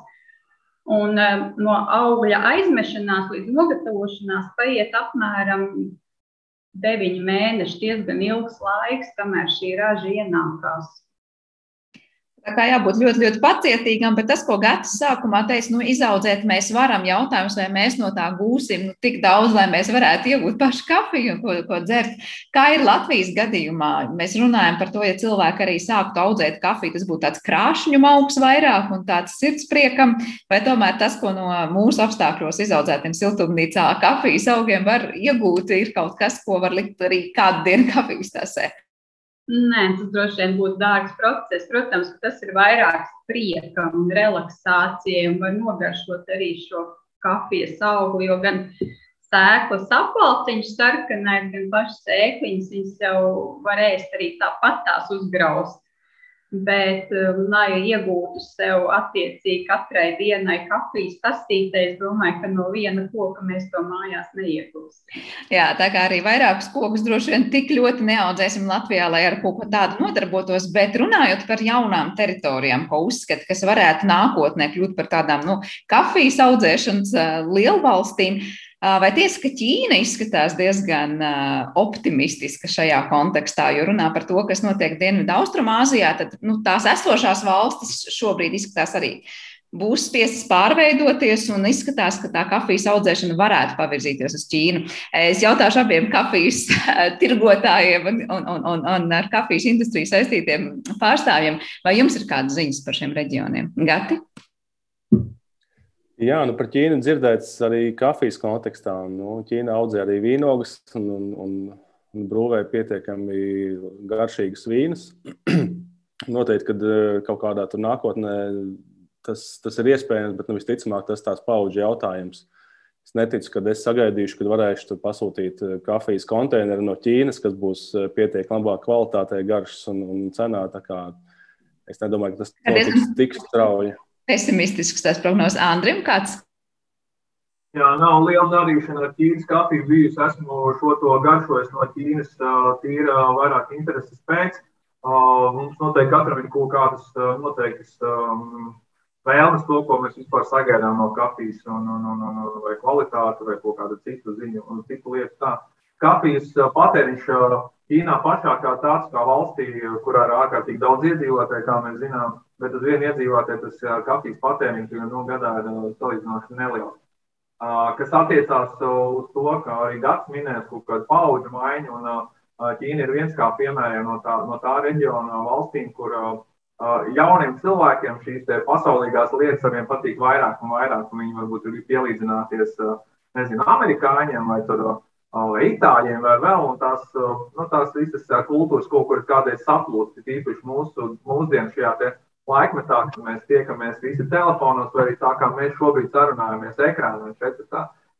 Un um, no augļa aizmešanās līdz nogatavošanās paiet apmēram deviņi mēneši, diezgan ilgs laiks, kamēr šī raža ienākās. Tā kā jābūt ļoti, ļoti pacietīgam, bet tas, ko Gatis sākumā teica, nu, izaudzēt mēs varam, jautājums, vai mēs no tā gūsim nu, tik daudz, lai mēs varētu iegūt pašu kafiju ko, ko dzert. Kā ir Latvijas gadījumā? Mēs runājam par to, ja cilvēki arī sāktu audzēt kafiju, tas būtu tāds krāšņu augs vairāk un tāds sirdspriekam, vai tomēr tas, ko no mūsu apstākļos izaudzētiem siltumnīcā kafijas augiem var iegūt, ir kaut kas, ko var likt arī kādu dienu kafijas tasē. Nē, tas droši vien būtu dārgs process. Protams, ka tas ir vairāk priekam un relaksācijai un var nogaršot arī šo kafijas augli, jo gan sēklas apvalciņš sarkanais, gan pašas sēkliņas, viņas jau var ēst arī tāpat tās uzgraust. Bet, um, lai iegūtu sev attiecīgi katrai dienai kafijas tastītē, es domāju, ka no viena koka mēs to mājās neiegūsim. Jā, tā kā arī vairākus kokus droši vien tik ļoti neaudzēsim Latvijā, lai ar kaut ko tādu nodarbotos, bet runājot par jaunām teritorijām, ko uzskata, kas varētu nākotnē kļūt par tādām nu, kafijas audzēšanas uh, lielvalstīm. Vai tiesa, ka Ķīna izskatās diezgan optimistiska šajā kontekstā, jo runā par to, kas notiek Dienvidu Austrumāzijā, tad nu, tās esošās valstis šobrīd izskatās arī būs spiestas pārveidoties un izskatās, ka tā kafijas audzēšana varētu pavirzīties uz Ķīnu. Es jautāšu abiem kafijas tirgotājiem un, un, un, un, un ar kafijas industriju saistītiem pārstāvjiem, vai jums ir kādas ziņas par šiem reģioniem? Gati? Jā, nu par Ķīnu dzirdēts arī kafijas kontekstā. Nu, Ķīna audzē arī vīnogas un, un, un, un brūvē pietiekami garšīgas vīnas. Noteikti, ka eh, kaut kādā nākotnē tas, tas ir iespējams, bet nu, visticamāk tas tās paudžu jautājums. Es neticu, ka es sagaidīšu, kad varēšu pasūtīt eh, kafijas konteineru no Ķīnas, kas būs eh, pietiekami labā kvalitātē, garšas un, un cenā. Es nedomāju, ka tas notiks tik strauji pesimistisks tās prognozes. Andrim, kāds? Jā, nav liela darīšana ar Ķīnas kafiju bijusi. Esmu šo to garšojis no Ķīnas tīra vairāk intereses pēc. Mums noteikti katram ir kaut kādas noteiktas vēlmes to, ko mēs vispār sagaidām no kafijas, un, un, un, un, vai kvalitāti, vai kaut kādu citu ziņu, un citu lietu. Tā. Kafijas patēriņš Ķīnā pašā kā tāds, kā valstī, kurā ir ārkārtīgi daudz iedzīvotāju, kā mēs zinām, bet uz vienu iedzīvotāju tas kafijas patēriņš nu, gadā ir salīdzinoši neliels. Kas attiecās uz to, ka arī Dārts minēs kaut kādu paudžu maiņu, un Ķīna ir viens kā piemēram no tā, no tā reģiona valstīm, kur jauniem cilvēkiem šīs pasaulīgās lietas arvien patīk vairāk un vairāk, un viņi varbūt ir pielīdzināties, nezinu, amerikāņiem vai tādā vai itāļiem, vai vēl, un tās, nu, tās visas kultūras kaut kur kādreiz saplūst, tīpaši mūsu mūsdienu šajā laikmetā, kad mēs tiekamies visi telefonos, vai arī tā kā mēs šobrīd sarunājamies ekrānā.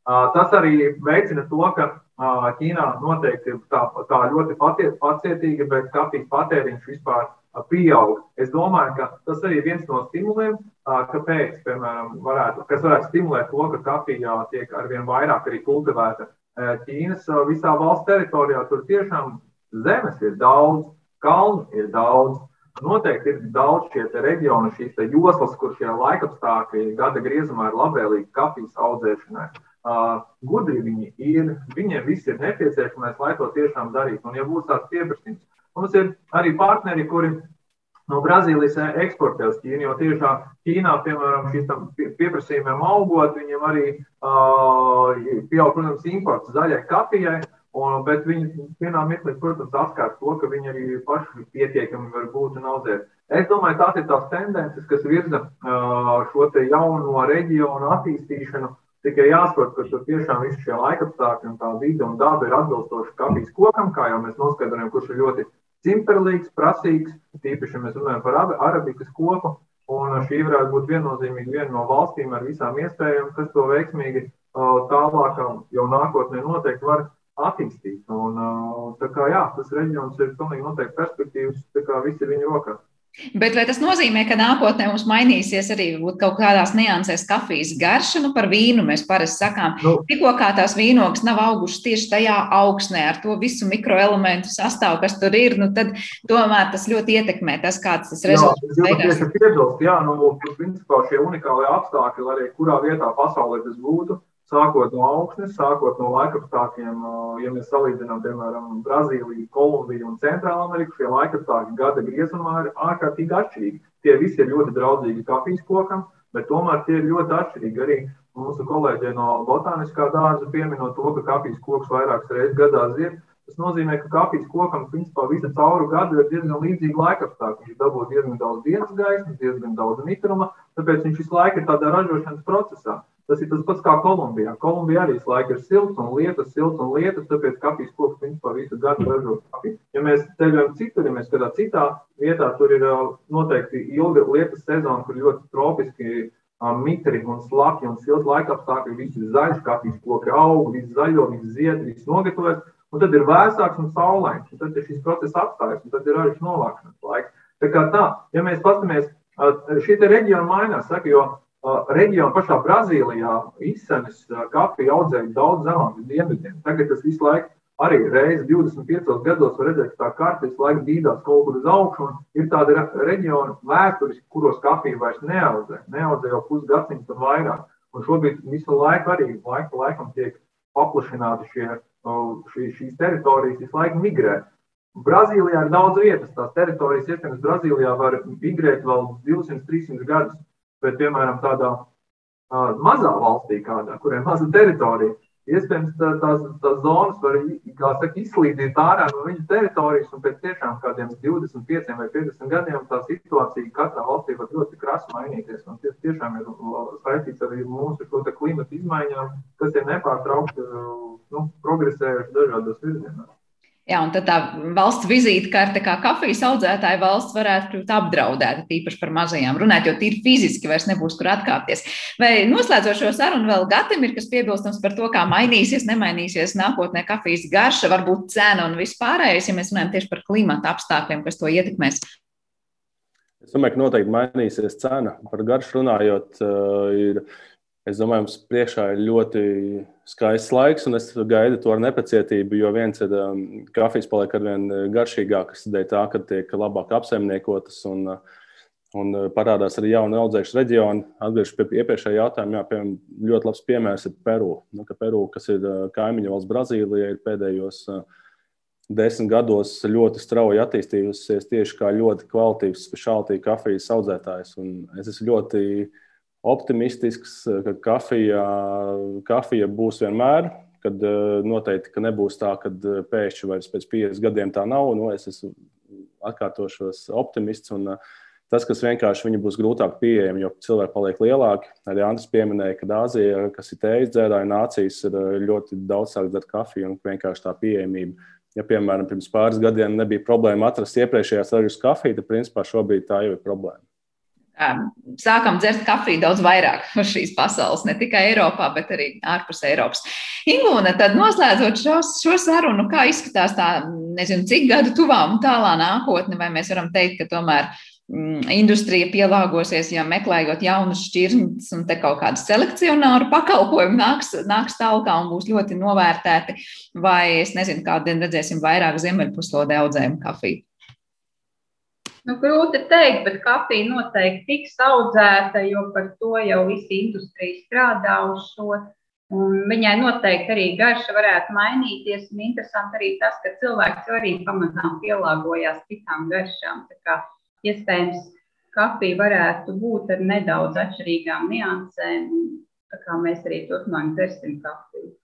Tas arī veicina to, ka Ķīnā noteikti ir tā, tā ļoti pacietīga, bet kafijas patēriņš vispār pieaug. Es domāju, ka tas arī ir viens no stimuliem, kāpēc, piemēram, varētu, kas varētu stimulēt to, ka kafija tiek arvien vairāk arī kultivēta Ķīnas visā valsts teritorijā. Tur tiešām zemes ir daudz, kalnu ir daudz. Noteikti ir daudz šie reģioni, šīs joslas, kur šie laikapstākļi gada griezumā ir labvēlīgi kafijas audzēšanai. Uh, gudri viņi ir, viņiem viss ir nepieciešamais, lai to tiešām darītu. Un, ja būs tāds pieprasījums, mums ir arī partneri, kuri no Brazīlijas eksportē uz Ķīnu. Jo tiešām Ķīnā, piemēram, šīs pieprasījumiem augot, viņam arī uh, pieaug, protams, imports zaļai kafijai. Un, bet viņi vienā mirklī, protams, atklāja to, ka viņi arī paši pietiekami var būt un audzēt. Es domāju, tās ir tās tendences, kas virza uh, šo jauno reģionu attīstīšanu. Tikai jāsaprot, ka tur tiešām visi šie laikapstākļi un tā vide un daba ir atbilstoši kafijas kokam, kā jau mēs noskaidrojam, kurš ir ļoti cimperlīgs, prasīgs, tīpaši, ja mēs runājam par arabikas koku. Un šī varētu būt viennozīmīgi viena no valstīm ar visām iespējām, kas to veiksmīgi tālāk jau nākotnē noteikti var attīstīt. Un, tā kā jā, tas reģions ir pilnīgi noteikti perspektīvas, tā kā viss ir viņa rokās. Bet vai tas nozīmē, ka nākotnē mums mainīsies arī kaut kādās niansēs kafijas garša? Nu, par vīnu mēs parasti sakām, nu, tikko kā tās vīnogas nav augušas tieši tajā augsnē ar to visu mikroelementu sastāvu, kas tur ir, nu, tad tomēr tas ļoti ietekmē tas, kāds tas rezultāts ir. Tieši piebilst, jā, nu, principā šie unikālie apstākļi, arī kurā vietā pasaulē tas būtu, sākot no augstnes, sākot no laikapstākļiem, ja mēs salīdzinām, piemēram, Brazīliju, Kolumbiju un Centrālu Ameriku, šie laikapstākļi gada griezumā ir ārkārtīgi atšķirīgi. Tie visi ir ļoti draudzīgi kafijas kokam, bet tomēr tie ir ļoti atšķirīgi. Arī mūsu kolēģi no botāniskā dārza pieminot to, ka kafijas koks vairākas reizes gadā zied. Tas nozīmē, ka kafijas kokam principā visu cauru gadu ir diezgan līdzīgi laikapstākļi. Viņš dabū diezgan daudz dienas gaismas, diezgan daudz mitruma, tāpēc viņš visu laiku ir tādā ražošanas procesā. Tas ir tas pats kā Kolumbijā. Kolumbijā arī laika ir silts un lietas, silts un lietas, tāpēc kafijas koks principā visu gadu ražo kafiju. Ja mēs ceļojam citur, ja mēs kādā citā vietā, tur ir noteikti ilga lietas sezona, kur ļoti tropiski mitri un slapji un silti laika apstākļi, viss ir zaļš, kafijas koki aug, viss zaļo, viss zied, viss nogatavojas. Un tad ir vēsāks un saulains, un tad ir šis process apstājas, un tad ir arī novākšanas laiks. Tā kā tā, ja mēs paskatāmies, šī reģiona mainās, saka, jo reģionā pašā Brazīlijā izsenes kafiju audzēja daudz zemāk dienvidiem. Tagad tas visu laiku arī reizes 25 gados var redzēt, ka tā karte visu laiku dīdās kaut kur uz augšu. Ir tādi reģioni vēsturiski, kuros kafiju vairs neaudzē. Neaudzē jau pusgadsimtu un vairāk. Un šobrīd visu laiku arī laiku pa laikam tiek paplašināti šie, šī, šīs teritorijas, visu laiku migrē. Brazīlijā ir daudz vietas. Tās teritorijas, iespējams, Brazīlijā var migrēt vēl 200, 300 gadus. Bet, piemēram, tādā uh, mazā valstī, kādā, kurai ir maza teritorija, iespējams tā, tās, tās zonas var saka, izslīdīt ārā no viņa teritorijas, un pēc tiešām kādiem 25 vai 50 gadiem tā situācija katrā valstī var ļoti krasi mainīties. Un tas tiešām ir saistīts arī mūsu klimata izmaiņām, kas ir nepārtraukti nu, progresējuši dažādos virzienos. Jā, un tā valsts vizītkarte, kā kafijas audzētāja valsts, varētu kļūt apdraudēta, tīpaši par mazajām runāt, jo tīri fiziski vairs nebūs kur atkāpties. Vai noslēdzot šo sarunu, vēl Gatam ir kas piebilstams par to, kā mainīsies, nemainīsies nākotnē kafijas garša, varbūt cena un vispārējais, ja mēs runājam tieši par klimata apstākļiem, kas to ietekmēs? Es domāju, ka noteikti mainīsies cena. Par garšu runājot, uh, ir Es domāju, mums priekšā ir ļoti skaists laiks, un es gaidu to ar nepacietību, jo viens ir um, kafijas paliek ar vien uh, garšīgākas, dēļ tā, ka tiek labāk apsaimniekotas un, uh, un uh, parādās arī jauni audzēšanas reģioni. Atgriežoties pie iepriekšējā jautājuma, jā, piemēram, ļoti labs piemērs ir Peru. Nu, Peru, kas ir kaimiņu valsts Brazīlijai, ir pēdējos desmit gados ļoti strauji attīstījusies tieši kā ļoti kvalitīvs speciālitāte kafijas audzētājs. Un es esmu ļoti optimistisks, ka kafija, kafija būs vienmēr. Kad eh, noteikti ka nebūs tā, ka eh, pēkšņi vairs pēc 50 gadiem tā nav. Nu, es esmu atkārtošos optimists. Un, eh, Tas, kas vienkārši viņi būs grūtāk pieejami, jo cilvēki paliek lielāki. Arī Andris pieminēja, ka Āzija, kas ir tējas dzērāja nācijas, ir ļoti daudz sāk dzert kafiju un vienkārši tā pieejamība. Ja, piemēram, pirms pāris gadiem nebija problēma atrast iepriekšējās ražas kafiju, tad principā šobrīd tā jau ir problēma sākam dzert kafiju daudz vairāk uz šīs pasaules, ne tikai Eiropā, bet arī ārpus Eiropas. Ingūna, tad noslēdzot šo, šo sarunu, kā izskatās tā, nezinu, cik gadu tuvā un tālā nākotne, vai mēs varam teikt, ka tomēr mm, industrija pielāgosies, ja meklējot jaunus šķirnes un te kaut kādu selekcionāru pakalpojumu nāks, nāks tālāk un būs ļoti novērtēti, vai es nezinu, kādien redzēsim vairāk ziemeļpuslodē audzējumu kafiju. Nu, grūti teikt, bet kafija noteikti tiks audzēta, jo par to jau visi industrija strādā uz šo. Un viņai noteikti arī garša varētu mainīties. Un interesanti arī tas, ka cilvēks arī pamazām pielāgojās citām garšām. Tā kā iespējams kafija varētu būt ar nedaudz atšķirīgām niansēm. Tā kā mēs arī turpmāk dzersim kafiju.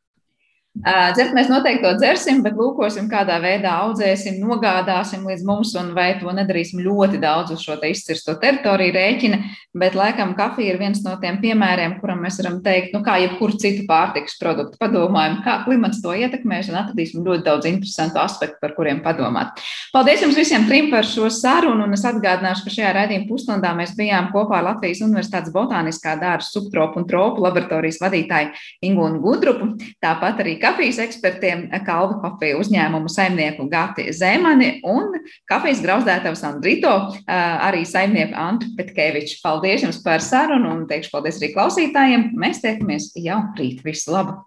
Dzert mēs noteikti to dzersim, bet lūkosim, kādā veidā audzēsim, nogādāsim līdz mums, un vai to nedarīsim ļoti daudz uz šo izcirsto teritoriju rēķina. Bet, laikam, kafija ir viens no tiem piemēriem, kuram mēs varam teikt, nu, kā jebkuru citu pārtikas produktu, padomājam, kā klimats to ietekmēs, un atradīsim ļoti daudz interesantu aspektu, par kuriem padomāt. Paldies jums visiem trim par šo sarunu, un es atgādināšu, ka šajā raidījuma pusstundā mēs bijām kopā ar Latvijas Universitātes Botāniskā dārza subtropu un tropu laboratorijas vadītāju Ingūnu Gudrupu, tāpat arī kafijas ekspertiem Kalva kafiju uzņēmumu saimnieku Gati Zemani un kafijas grauzdētavas Andrito, arī saimnieku Andru Petkeviču. Paldies jums par sarunu un teikšu paldies arī klausītājiem. Mēs tiekamies jau rīt. Visu labu!